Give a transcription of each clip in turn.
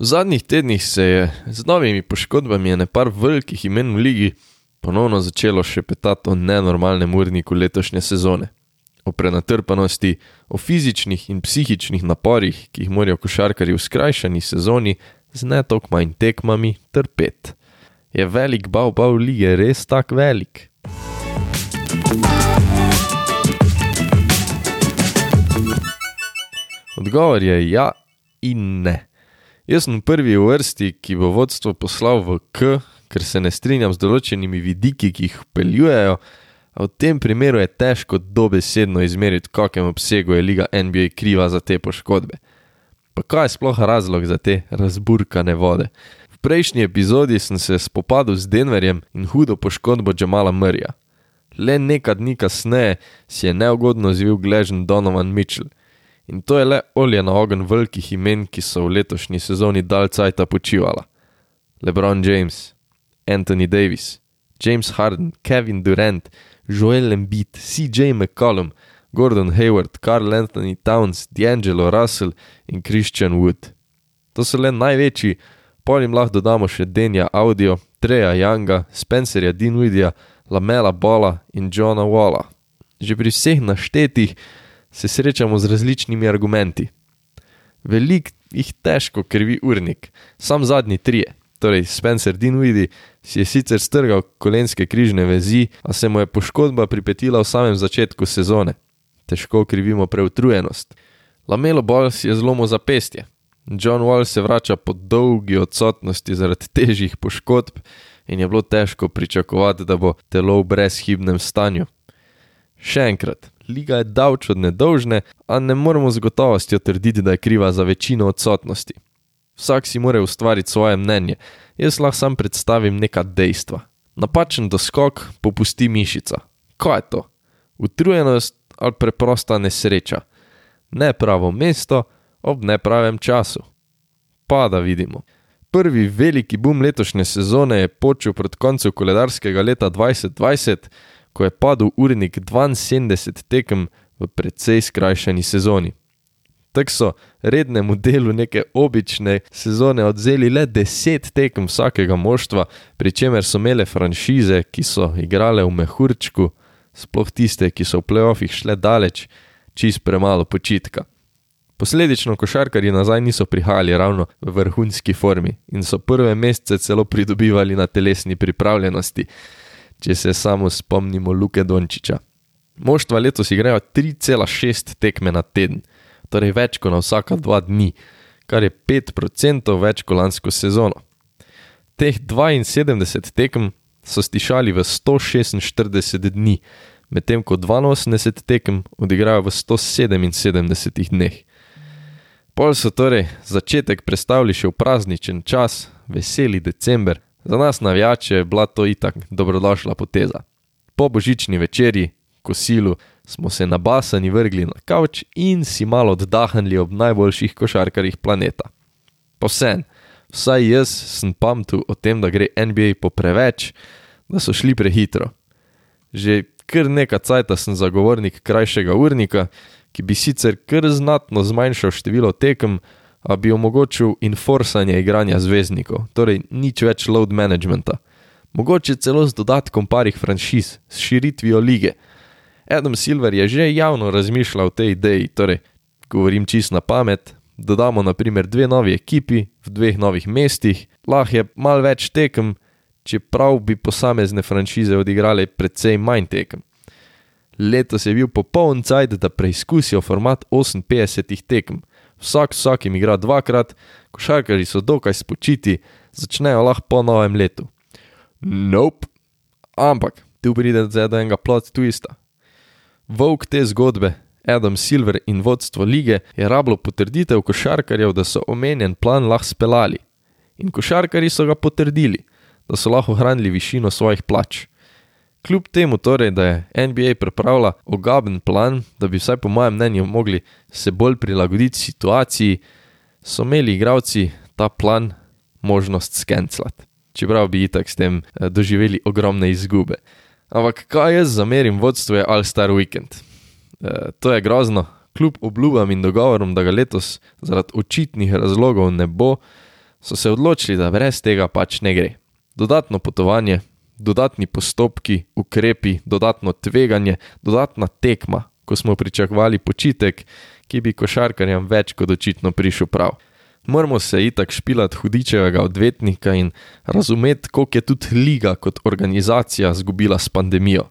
V zadnjih tednih se je z novimi poškodbami nekaj velikih imen v ligi ponovno začelo še petati o nenormalnem urniku letošnje sezone. O prenatrpanosti, o fizičnih in psihičnih naporih, ki jih morajo košarkari v skrajšani sezoni z ne toliko manj tekmami trpeti. Je velik bal bal lige res tako velik? Odgovor je ja in ne. Jaz sem prvi v vrsti, ki bo vodstvo poslal v K, ker se ne strinjam z določenimi vidiki, ki jih peljujejo, a v tem primeru je težko dobesedno izmeriti, v kakem obsegu je liga NBA kriva za te poškodbe. Pa kaj je sploh razlog za te razburkane vode? V prejšnji epizodi sem se spopadel z Denverjem in hudo poškodbo Džamala Mrja. Le nekaj dni kasneje si je neugodno zvil gležen Donovan Mitchell. In to je le olje na ogen velikih imen, ki so v letošnji sezoni dal cajta počivala. LeBron James, Anthony Davis, James Harden, Kevin Durant, Joel Embiid, CJ McCollum, Gordon Hayward, Carl Anthony Towns, D'Angelo Russell in Christian Wood. To so le največji, polim lahko dodamo še Denja Audio, Treja Younga, Spencerja Dinwidija, Lamela Bola in Johna Walla. Že pri vseh naštetih se srečamo z različnimi argumenti. Velik jih težko krivi urnik, sam zadnji trije, torej Spencer Dinwiddie, si je sicer strgal kolenske križne vezi, a se mu je poškodba pripetila v samem začetku sezone težko krivimo preutrujenost. Lamelo Ball si je zlomil zapestje. John Wall se vrača po dolgi odsotnosti zaradi težjih poškodb in je bilo težko pričakovati, da bo telo v brezhibnem stanju. Še enkrat, liga je davč od nedolžne, a ne moremo z gotovostjo trditi, da je kriva za večino odsotnosti. Vsak si mora ustvariti svoje mnenje, jaz lahko sam predstavim neka dejstva. Napačen doskok popusti mišica. Kaj je to? Utrujenost ali preprosta nesreča. Ne pravo mesto ob nepravem času. Pa da vidimo. Prvi veliki boom letošnje sezone je počel pred koncem koledarskega leta 2020, ko je padel urnik 72 tekem v precej skrajšani sezoni. Tako so rednemu delu neke obične sezone odzeli le 10 tekem vsakega moštva, pri čemer so imele franšize, ki so igrale v mehurčku, sploh tiste, ki so v playoffih šle daleč, čist premalo počitka. Posledično košarkari nazaj niso prihajali ravno v vrhunski formi in so prve mesece celo pridobivali na telesni pripravljenosti, če se samo spomnimo Luke Dončiča. Moštva letos igrajo 3,6 tekme na teden, torej več kot na vsaka dva dni, kar je 5% več kot lansko sezono. Teh 72 tekem so stišali v 146 dni, medtem ko 82 tekem odigrajo v 177 dneh. Pol so torej začetek predstavili še v prazničen čas, veseli december, za nas navijače je bila to itak dobrodošla poteza. Po božični večerji, kosilu, smo se nabasani vrgli na kavč in si malo oddahnili ob najboljših košarkarjih planeta. Povsem, vsaj jaz sem pamtu o tem, da gre NBA po preveč, da so šli prehitro. Že kar nekaj cajt sem zagovornik krajšega urnika, ki bi sicer kar znatno zmanjšal število tekem, a bi omogočil inforsanje igranja zvezdnikov, torej nič več load managementa. Mogoče celo z dodatkom parih franšiz, s širitvijo lige. Adam Silver je že javno razmišljal o tej ideji, torej govorim čist na pamet. Dodamo naprimer dve novi ekipi v dveh novih mestih, lahko je mal več tekem, čeprav bi posamezne franšize odigrale precej manj tekem. Letos je bil popoln cajt, da preizkusijo format 58 tekem. Vsak vsakim igra dvakrat, košarkari so dokaj spočiti, začnejo lahko po novem letu. Nope. Ampak, tu pride do enega plot twista. Vok te zgodbe, Adam Silver in vodstvo lige je rablo potrditev košarkarjev, da so omenjen plan lahko speljali. In košarkari so ga potrdili da so lahko ohranili višino svojih plač. Kljub temu, torej, da je NBA pripravila ogaben plan, da bi vsaj po mojem mnenju mogli se bolj prilagoditi situaciji, so imeli igravci ta plan možnost skencelati. Čeprav bi itak s tem eh, doživeli ogromne izgube. Ampak kaj jaz zamerim vodstvu je All Star Weekend? E, to je grozno, kljub obljubam in dogovorom, da ga letos zaradi očitnih razlogov ne bo, so se odločili, da brez tega pač ne gre. Dodatno potovanje, dodatni postopki, ukrepi, dodatno tveganje, dodatna tekma, ko smo pričakovali počitek, ki bi košarkarjem več kot očitno prišel prav. Moramo se itak špilati hudičevega odvetnika in razumeti, koliko je tudi liga kot organizacija zgubila s pandemijo,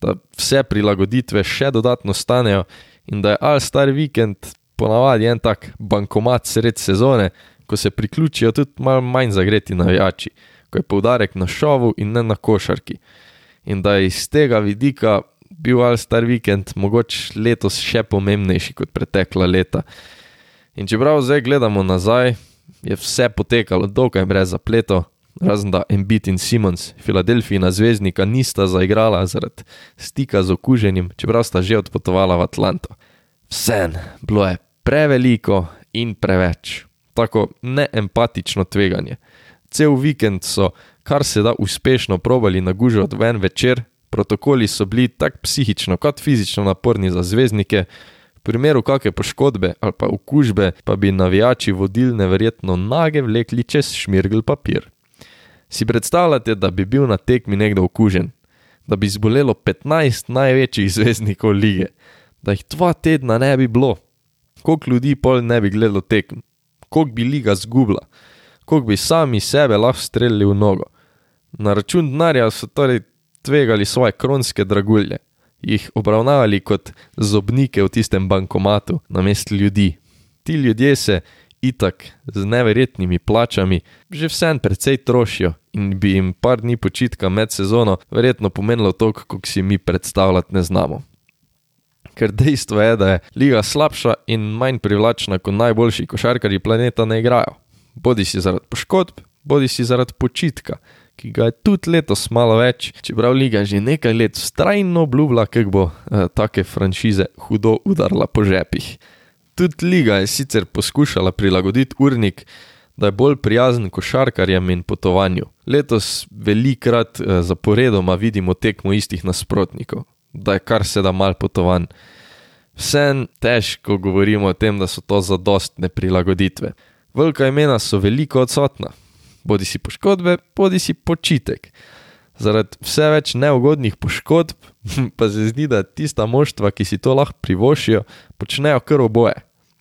da vse prilagoditve še dodatno stanejo in da je All Star Weekend ponavadi en tak bankomat sred sezone, ko se priključijo tudi malo manj zagreti navijači, ko je poudarek na šovu in ne na košarki. In da je iz tega vidika bil All Star Weekend mogoče letos še pomembnejši kot pretekla leta. In čeprav zdaj gledamo nazaj, je vse potekalo dokaj brez zapletov, razen da Embiid in Simons, Filadelfijina zvezdnika, nista zaigrala zaradi stika z okuženim, čeprav sta že odpotovala v Atlanto. Vse bilo je preveliko in preveč, tako neempatično tveganje. Cel vikend so kar se da uspešno probali nagužati v en večer, protokoli so bili tako psihično kot fizično naporni za zvezdnike, v primeru kakšne poškodbe ali pa okužbe pa bi navijači vodilne verjetno nage vlekli čez šmirgl papir. Si predstavljate, da bi bil na tekmi nekdo okužen, da bi zbolelo 15 največjih zvezdnikov lige, da jih dva tedna ne bi bilo, koliko ljudi pol ne bi gledalo tekm, koliko bi liga zgubila, koliko bi sami sebe lahko streljali v nogo. Na račun denarja so torej tvegali svoje kronske dragulje, jih obravnavali kot zobnike v tistem bankomatu na mestu ljudi. Ti ljudje se itak z neverjetnimi plačami že vsem precej trošijo in bi jim par dni počitka med sezono verjetno pomenilo to, kako si mi predstavljati ne znamo. Ker dejstvo je, da je liga slabša in manj privlačna, kot najboljši košarkari planeta ne igrajo. Bodi si zaradi poškodb, bodi si zaradi počitka, ki ga je tudi letos malo več, čeprav liga že nekaj let strajno obljubila, kako bo eh, take franšize hudo udarila po žepih. Tudi liga je sicer poskušala prilagoditi urnik, da je bolj prijazen košarkarjem in potovanju. Letos velikrat eh, zaporedoma vidimo tekmo istih nasprotnikov, da je kar se da mal potovan. Vsem težko govorimo o tem, da so to zadostne prilagoditve. Velika imena so veliko odsotna, bodi si poškodbe, bodi si počitek. Zaradi vse več neugodnih poškodb, pa se zdi, da tista moštva, ki si to lahko privošijo, počnejo kar oboje.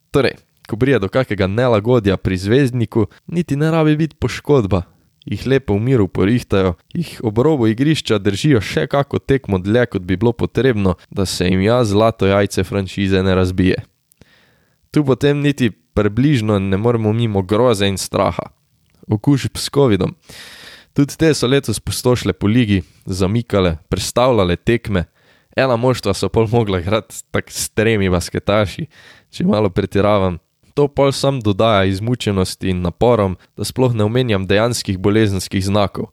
Torej, ko prije do kakega nelagodja pri zvezdniku, niti ne rabi biti poškodba, jih lepo v miru porihtajo, jih ob robu igrišča držijo še kako tekmo dlje, kot bi bilo potrebno, da se jim ja zlato jajce franšize ne razbije. Tu potem niti približno ne moremo mimo groze in straha okužb s COVID-om. Tudi te so letos postošile po ligi, zamikale, predstavljale tekme. Ena moštva so pol mogla igrati tako s tremi basketaši, če malo pretiravam. To pol sam dodaja izmučenosti in naporom, da sploh ne omenjam dejanskih bolezenskih znakov.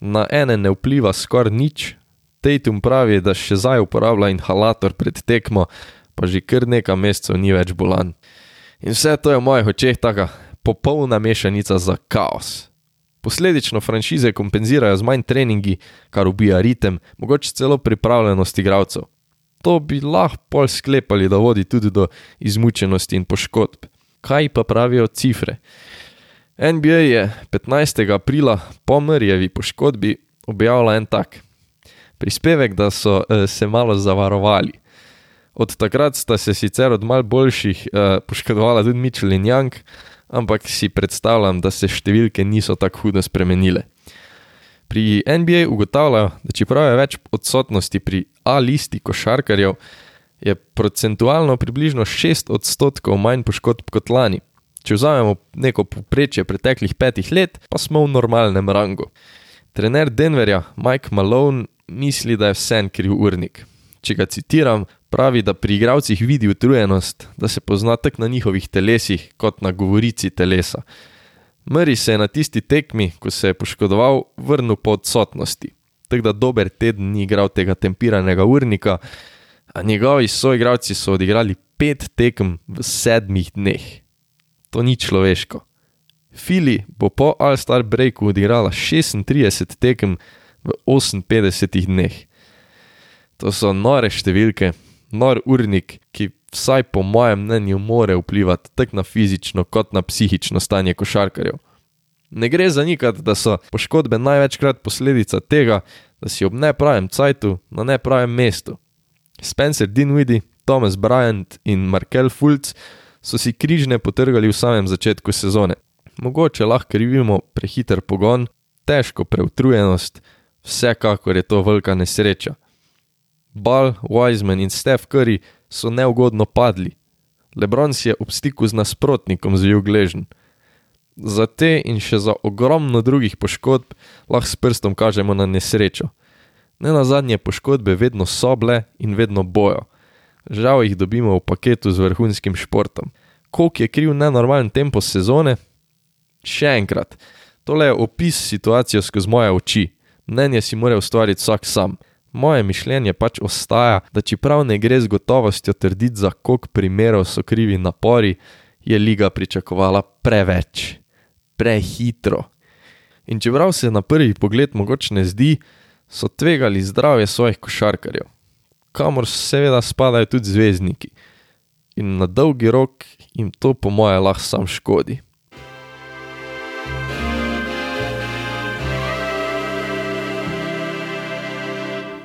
Na ene ne vpliva skoraj nič, Tatum pravi, da še zdaj uporablja inhalator pred tekmo, pa že kar nekaj mesecev ni več bolan. In vse to je v mojih očeh tako popolna mešanica za kaos. Posledično franšize kompenzirajo z manj treningi, kar ubija ritem, mogoče celo pripravljenost igralcev. To bi lahko sklepali, da vodi tudi do izmučenosti in poškodb. Kaj pa pravijo cifre? NBA je 15. aprila po Mrjevi poškodbi objavila en tak prispevek, da so eh, se malo zavarovali. Od takrat sta se sicer od mal boljših eh, poškodovala tudi Mitchell in Young, ampak si predstavljam, da se številke niso tako hudo spremenile. Pri NBA ugotavljajo, da čeprav je več odsotnosti pri A listi košarkarjev, je procentualno približno 6 odstotkov manj poškodb kot lani. Če vzamemo neko povprečje preteklih petih let, pa smo v normalnem rangu. Trener Denverja Mike Malone misli, da je vse kriv urnik. Če ga citiram, Pravi, da pri igravcih vidi utrujenost, da se pozna tako na njihovih telesih, kot na govorici telesa. Mri se je na tisti tekmi, ko se je poškodoval, vrnil po odsotnosti, tako da dober teden ni igral tega tempiranega urnika, a njegovi soigravci so odigrali pet tekem v sedmih dneh. To ni človeško. Fili bo po All-Star Breaku odigrala 36 tekem v 58 dneh. To so nore številke, nor urnik, ki vsaj po mojem mnenju more vplivati tako na fizično kot na psihično stanje košarkarjev. Ne gre zanikati, da so poškodbe največkrat posledica tega, da si ob nepravem cajtu na nepravem mestu. Spencer Dinwiddie, Thomas Bryant in Markel Fultz so si križne potrgali v samem začetku sezone. Mogoče lahko krivimo prehiter pogon, težko preutrujenost, vsekakor je to velika nesreča. Ball, Wiseman in Steph Curry so neugodno padli. Lebron si je ob stiku z nasprotnikom zvil gležen. Za te in še za ogromno drugih poškodb lahko s prstom kažemo na nesrečo. Ne na zadnje poškodbe vedno so bile in vedno bojo. Žal jih dobimo v paketu z vrhunskim športom. Kolik je kriv nenormalen tempo sezone? Še enkrat, tole je opis situacije skozi moje oči. Mnenje si mora ustvariti vsak sam. Moje mišljenje pač ostaja, da čeprav ne gre z gotovostjo trditi, za koliko primerov so krivi napori, je liga pričakovala preveč, prehitro. In čeprav se na prvi pogled mogoče ne zdi, so tvegali zdravje svojih košarkarjev, kamor seveda spadajo tudi zvezdniki. In na dolgi rok jim to, po moje, lahko sam škodi.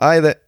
either